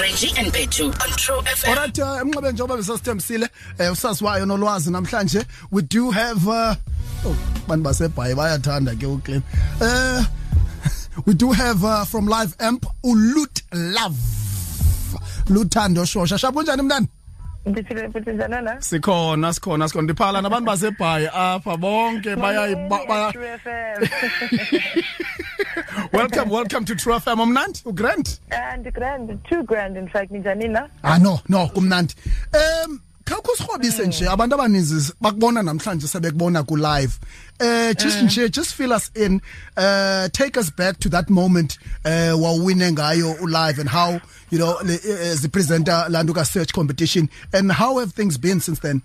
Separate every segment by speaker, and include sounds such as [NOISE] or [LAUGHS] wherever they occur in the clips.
Speaker 1: Reggie and Petu on True FM.
Speaker 2: Alright, uh, emnqabeni njengoba besasithembisile eh usaziwayo nolwazi namhlanje we do have uh oh bantu basebhayi bayathanda ke uclaim. Uh [LAUGHS] we do have uh, from Live Amp uLoot Love. Luthando Shosha. Shabu njani mntana?
Speaker 3: Ndiphile futhi njani na?
Speaker 2: Sikhona sikhona sikhona ndiphala nabantu basebhayi apha bonke bayayi [LAUGHS] ba- ba-
Speaker 3: True FM.
Speaker 2: Welcome welcome to True FM umnandi ugrand.
Speaker 3: And grand, two grand in fact njani na?
Speaker 2: Ah no no kumnandi. Um khawukho sirhobise nje abantu abaninzi bakubona namhlanje sebekubona ku live. Eh just nje just fill us in uh take us back to that moment uh wawine ngayo u live and how you know eh, as the presenter Landuka search competition and how have things been since then?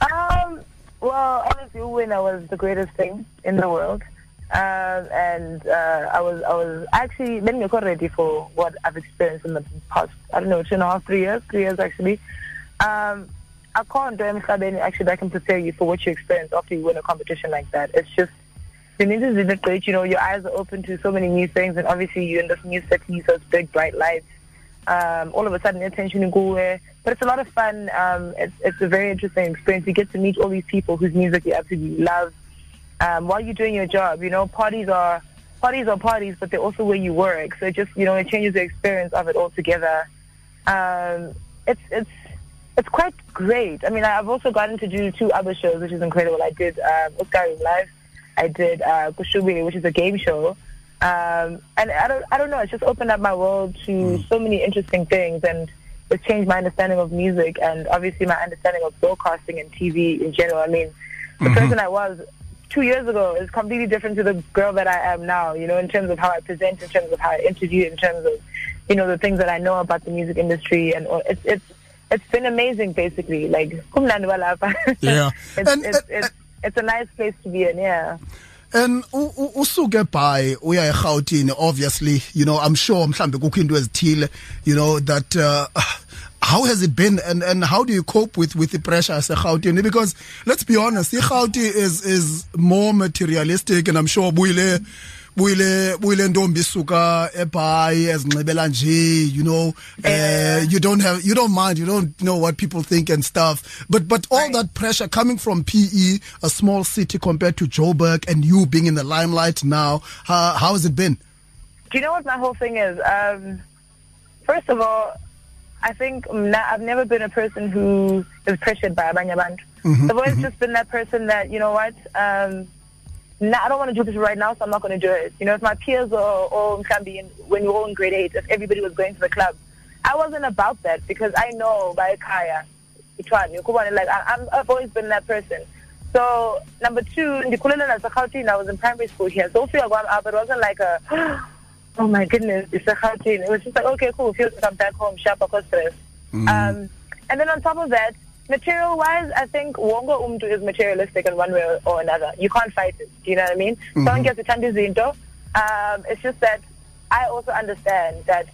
Speaker 3: Um, well, honestly, winner was the greatest thing in the world. Um, and uh, I was I was actually then you're ready for what I've experienced in the past I don't know two and a half three years three years actually. Um, I can't do anything actually that can prepare you for what you experience after you win a competition like that. It's just the news is really great. You know, your eyes are open to so many new things, and obviously you're in this new city, so it's big, bright lights. Um, all of a sudden, attention to go where, but it's a lot of fun. Um, it's it's a very interesting experience. You get to meet all these people whose music you absolutely love. Um, while you're doing your job, you know, parties are parties are parties, but they're also where you work. So it just you know, it changes the experience of it altogether. Um, it's it's it's quite great. I mean, I've also gotten to do two other shows, which is incredible. I did um, SkyRoom Live. I did uh, Kushubi, which is a game show. Um, and I don't, I don't know. It's just opened up my world to so many interesting things, and it's changed my understanding of music and obviously my understanding of broadcasting and TV in general. I mean, the person I was two years ago is completely different to the girl that I am now. You know, in terms of how I present, in terms of how I interview, in terms of you know the things that I know about the music industry, and it's it's it's been amazing. Basically, like. [LAUGHS]
Speaker 2: Yeah.
Speaker 3: it's,
Speaker 2: And-
Speaker 3: it's, it's it's a nice place to be in. Yeah.
Speaker 2: And usuke by uya eGauteng obviously you know I'm sure mhlambe kukho into ezithile you know that uh, how has it been and and how do you cope with with the pressure as a Gauteng because let's be honest iGauteng is is more materialistic and I'm sure buyile buyile buyile ntombi suka eBhayi ezinxibela nje you know uh, you don't have you don't mind you don't know what people think and stuff but but all
Speaker 3: Right.
Speaker 2: that pressure coming from PE a small city compared to Joburg and you being in the limelight now how, how has it been
Speaker 3: Do you know what my whole thing is? Um, first of all, I think I've never been a person who is pressured by abanye abantu. I've always just been that person that you know what. Um, nah, I don't want to do this right now, so I'm not going to do it. You know, if my peers or all in be in, when we were all in grade eight, if everybody was going to the club, I wasn't about that because I know by Kaya, like I, I'm, I've always been that person. So number two, I was in primary school here. So ufika kwami up, it wasn't like a, oh my goodness, it's a Gauteng. It was just like, okay, cool, feel to come back home, sharp, of stress. Um, and then on top of that, material wise, I think wonga umdu is materialistic in one way or another. You can't fight it. Do you know what I mean? Someone gets a izinto. Um, it's just that I also understand that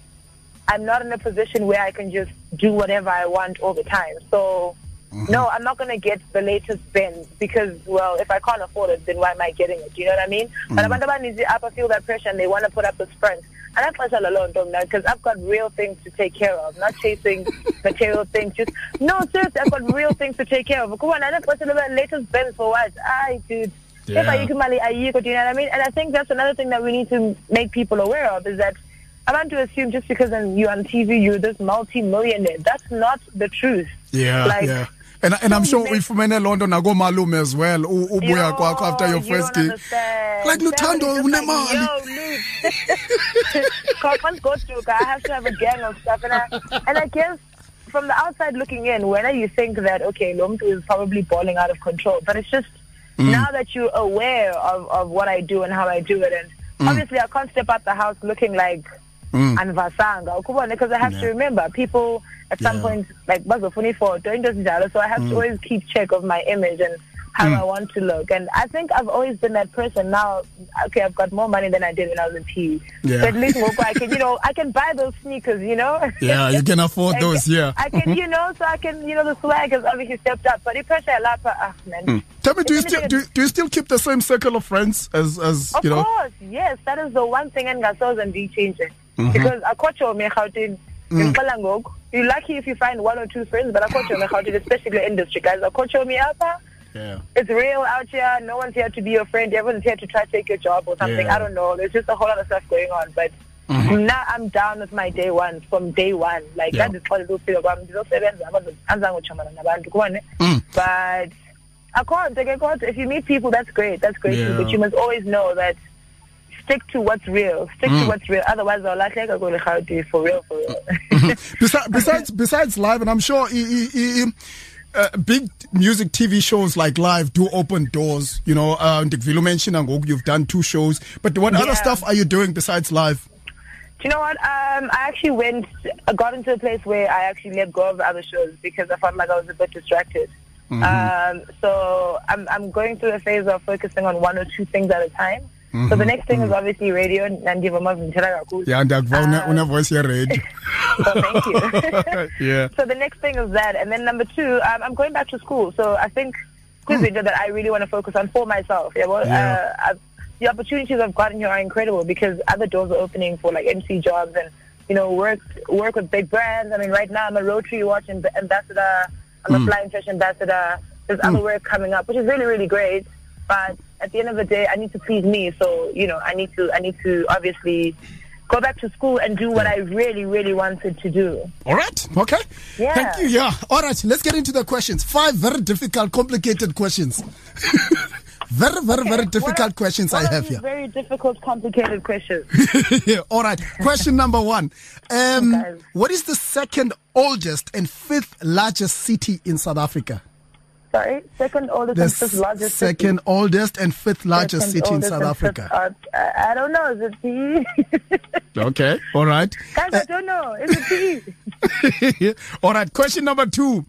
Speaker 3: I'm not in a position where I can just do whatever I want all the time. So, no, I'm not going to get the latest Benz because, well, if I can't afford it, then why am I getting it? Do you know what I mean? But mm. abantu abaninzi apha feel that pressure and they want to put up this front. And that's why alone, don't because I've got real things to take care of, not chasing [LAUGHS] material things. Just no, seriously, I've got real things to take care of. Go on, I don't question about latest Benz for what? Aye, dude.
Speaker 2: Yeah.
Speaker 3: If I mali ayiko, do you know what I mean? And I think that's another thing that we need to make people aware of is that I want to assume just because you're on TV, you're this multi-millionaire. That's not the truth.
Speaker 2: yeah
Speaker 3: Like,
Speaker 2: yeah and and I'm sure
Speaker 3: many-
Speaker 2: uyifumene lonto nakomalume as well ubuya kwakho after your
Speaker 3: you
Speaker 2: first gig
Speaker 3: understand.
Speaker 2: Like, Luthando, unemali.
Speaker 3: Loot. [LAUGHS] Go through, I have to have a gang of stuff, and I and I guess from the outside looking in, when you think that okay, Lomtu is probably balling out of control, but it's just
Speaker 2: Mm.
Speaker 3: now that you're aware of of what I do and how I do it, and
Speaker 2: Mm.
Speaker 3: obviously I can't step out the house looking like. Anvasanga ukubona because I have to remember people at some
Speaker 2: Yeah.
Speaker 3: point like bazofuna ifoto into ezinjalo so I have to always keep check of my image and how I want to look. And I think I've always been that person. Now okay I've got more money than I did when I was in PE
Speaker 2: Yeah.
Speaker 3: so at least I can you know [LAUGHS] I can buy those sneakers you know?
Speaker 2: Yeah you can afford [LAUGHS]
Speaker 3: I
Speaker 2: those yeah.
Speaker 3: I can you know so I can you know the swag has obviously stepped up. But the pressure lapha ah man.
Speaker 2: Tell me do you still do, do you still keep the same circle of friends as as
Speaker 3: Of
Speaker 2: you know?
Speaker 3: Of course, yes. That is the one thing engasoze and changing
Speaker 2: Mm-hmm. Mm-hmm.
Speaker 3: because akocho me Gauteng ngixela ngoku you're lucky if you find one or two friends but akho tshomi erhawutini especially kule industry guys akho tshomi apha
Speaker 2: Yeah.
Speaker 3: it's real out here. No one's here to be your friend. Everyone's here to try to take your job or something.
Speaker 2: Yeah.
Speaker 3: I don't know. There's just a whole lot of stuff going on. But mm-hmm. now I'm down with my day one from day one. Like
Speaker 2: Yeah.
Speaker 3: ufika kwam ndizosebenza abantu anzange utshomana nabantu kubone mm. but ke kodwa if you meet people that's great that's great
Speaker 2: Yeah.
Speaker 3: but you must always know that stick to what's real stick to what's real otherwise awulahleka kweli rhawuti for real for real [LAUGHS]
Speaker 2: Besi- besides besides live, and I'm sure i- i- i- uh, big music TV shows like live do open doors. You know, uh, Ndikvilu mentioned you've done two shows, but what other stuff are you doing besides live?
Speaker 3: Do you know what? Um, I actually went, I got into a place where I actually let go of the other shows because I felt like I was a bit distracted. Um, so I'm, I'm going through a phase of focusing on one or two things at a time. So the next thing is obviously radio and give a
Speaker 2: Yeah, Ndakva una-
Speaker 3: Uh,
Speaker 2: una voice here radio. [LAUGHS]
Speaker 3: So thank you. [LAUGHS]
Speaker 2: yeah.
Speaker 3: So the next thing is that, and then number two, um, I'm going back to school. So I think quiz video that I really want to focus on for myself. Yeah, well,
Speaker 2: Yeah.
Speaker 3: Uh, I've, the opportunities I've gotten here are incredible because other doors are opening for like MC jobs and you know work work with big brands. I mean, right now I'm a Rotary Watch amb- ambassador. I'm a Flying Fish ambassador. There's other work coming up, which is really really great. But at the end of the day, I need to please me. So you know, I need to I need to obviously go back to school and do what I really really wanted to do.
Speaker 2: All right. Okay.
Speaker 3: Yeah.
Speaker 2: Thank you. Yeah. All right. Let's get into the questions. Five very difficult, complicated questions. [LAUGHS] very, very, very
Speaker 3: What
Speaker 2: difficult
Speaker 3: are-
Speaker 2: questions
Speaker 3: what
Speaker 2: I have here.
Speaker 3: Very difficult, complicated questions. [LAUGHS]
Speaker 2: Yeah, All right. Question number one. Um,
Speaker 3: Okay.
Speaker 2: what is the second oldest and fifth largest city in South Africa?
Speaker 3: Sorry, second oldest
Speaker 2: The
Speaker 3: and fifth largest. city.
Speaker 2: second oldest and fifth largest
Speaker 3: Second
Speaker 2: city in South
Speaker 3: and fifth
Speaker 2: Africa.
Speaker 3: art- I, don't know. Is it PE? [LAUGHS]
Speaker 2: Okay. All right.
Speaker 3: Guys, I don't know. Is it PE? [LAUGHS]
Speaker 2: All right. Question number two.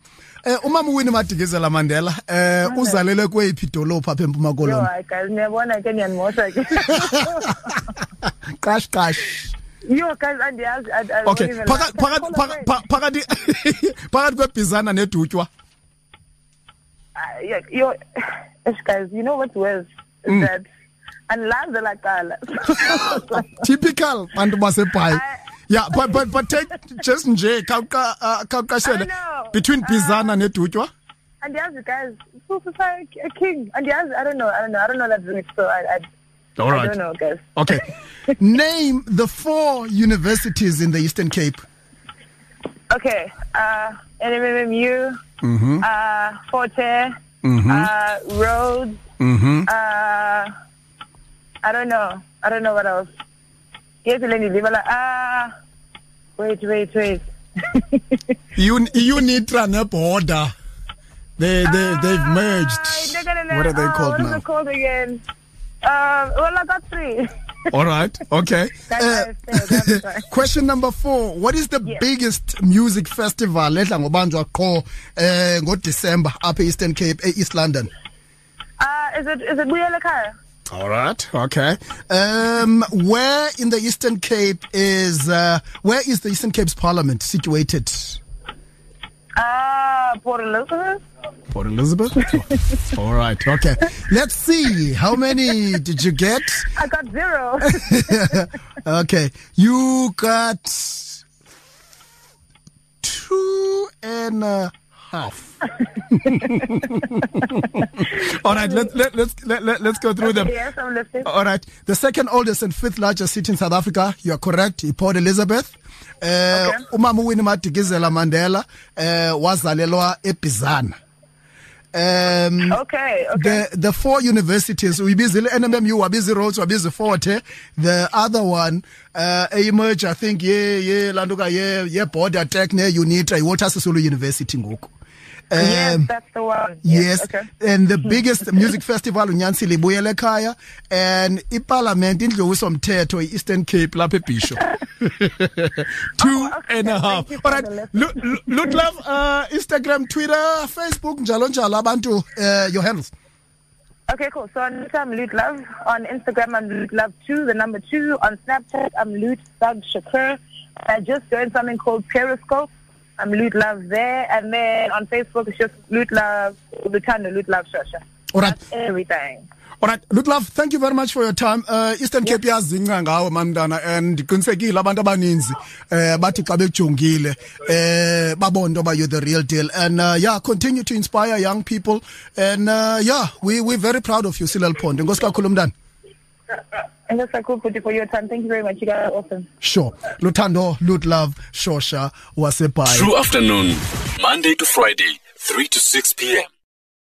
Speaker 2: Uh, umama uWinnie Madikizela Mandela uh, uzalelwe kweyiphi idolophu apha eMpuma Koloni?
Speaker 3: I guys, niyabona ke niyanimosha ke.
Speaker 2: Qash qash.
Speaker 3: Yo, guys, andiyazi.
Speaker 2: Okay.
Speaker 3: won't even [LAUGHS]
Speaker 2: Phakathi
Speaker 3: lie.
Speaker 2: phakathi phakathi- phakathi phakathi phakathi kwebhizana nedutywa.
Speaker 3: Uh, yeah, yo, [SIGHS] guys, you know what's worse is
Speaker 2: Mm.
Speaker 3: that andilanzela qala. [LAUGHS] [LAUGHS]
Speaker 2: Typical bantu basebhayi. Yeah, but but but take just nje khawuqa uh, khawuqashele
Speaker 3: know.
Speaker 2: between
Speaker 3: Uh,
Speaker 2: Bizana nedutywa.
Speaker 3: Andiyazi, guys. Like a king. Andiyazi. I don't know. I don't know. I don't know that so I, I,
Speaker 2: All
Speaker 3: I don't know, guys.
Speaker 2: Okay. [LAUGHS] Name the four universities in the Eastern Cape.
Speaker 3: Okay. Uh, NMMU,
Speaker 2: Mm-hmm.
Speaker 3: uh, Fort Hare, uh, Rhodes,
Speaker 2: Mm-hmm.
Speaker 3: uh, I don't know. I don't know what else. Yes, Lenny. Ah, wait, wait, wait.
Speaker 2: Un- Unitra neborder. They they they've merged.
Speaker 3: No, no, no.
Speaker 2: What are they
Speaker 3: Oh,
Speaker 2: called
Speaker 3: What
Speaker 2: now?
Speaker 3: it called again? Um, well, I got three. [LAUGHS] [LAUGHS]
Speaker 2: All right. Okay. Uh, [LAUGHS] question number 4. What is the
Speaker 3: Yes.
Speaker 2: biggest music festival edla ngobanjwa qho eh ngoDecember apha Eastern Cape, eh, East London?
Speaker 3: Uh, is it is it?
Speaker 2: All right. Okay. Um, where in the Eastern Cape is uh, where is the Eastern Cape's Parliament situated?
Speaker 3: Ah, Port Elizabeth.
Speaker 2: Port Elizabeth. [LAUGHS] All right. Okay. Let's see. How many did you get?
Speaker 3: I got zero. [LAUGHS]
Speaker 2: Okay. You got two and a half. [LAUGHS] All right. Let, let, let's let, let, let's go through them.
Speaker 3: yes, I'm listening.
Speaker 2: All right. The second oldest and fifth largest city in South Africa, you are correct, Port Elizabeth.
Speaker 3: Okay.
Speaker 2: umama uWinnie Madikizela Mandela uh, wazalelwa eBizana. Um,
Speaker 3: Okay, okay.
Speaker 2: the the four universities uyibizile NMMU wabizi Rhodes wabizi Fort Hare the other one uh emerge I think ye ye landuka ye ye border tech ne Unitra iWalter Sisulu University ngoku
Speaker 3: yes,
Speaker 2: um,
Speaker 3: that's the one.
Speaker 2: Yes,
Speaker 3: Okay.
Speaker 2: and the biggest music [LAUGHS] festival uNyansile ibuyele ekhaya and iparliament indlowiso mthetho iEastern Cape lapha eBisho. [LAUGHS] Two
Speaker 3: Oh, okay.
Speaker 2: and a half. All right. Look, look, look love uh, Instagram, Twitter, Facebook njalo njalo abantu uh, your handles.
Speaker 3: Okay, cool. So on Twitter, I'm Loot Love. On Instagram, I'm Loot Love 2, the number 2. On Snapchat, I'm Loot Thug Shakur. I just joined something called Periscope. I'm Loot Love there. And then on Facebook, it's just Loot Love, Luthando Loot Love Shosha.
Speaker 2: All right.
Speaker 3: That's everything.
Speaker 2: Alright, Loot Love, thank you very much for your time. Uh Eastern Cape yazinca ngawe and qinisekile abantu abaninzi eh bathi xa bejongile eh babona you the real deal and uh, yeah, continue to inspire young people and uh, yeah, we we very proud of you Silal Pond. Ngosi kakhulu mntana.
Speaker 3: And that's like cool for your time. Thank you very much. You guys are awesome.
Speaker 2: Sure. Luthando, Loot Love, Shosha, Wasebhayi.
Speaker 1: True afternoon, Monday to Friday, 3 to 6 p.m.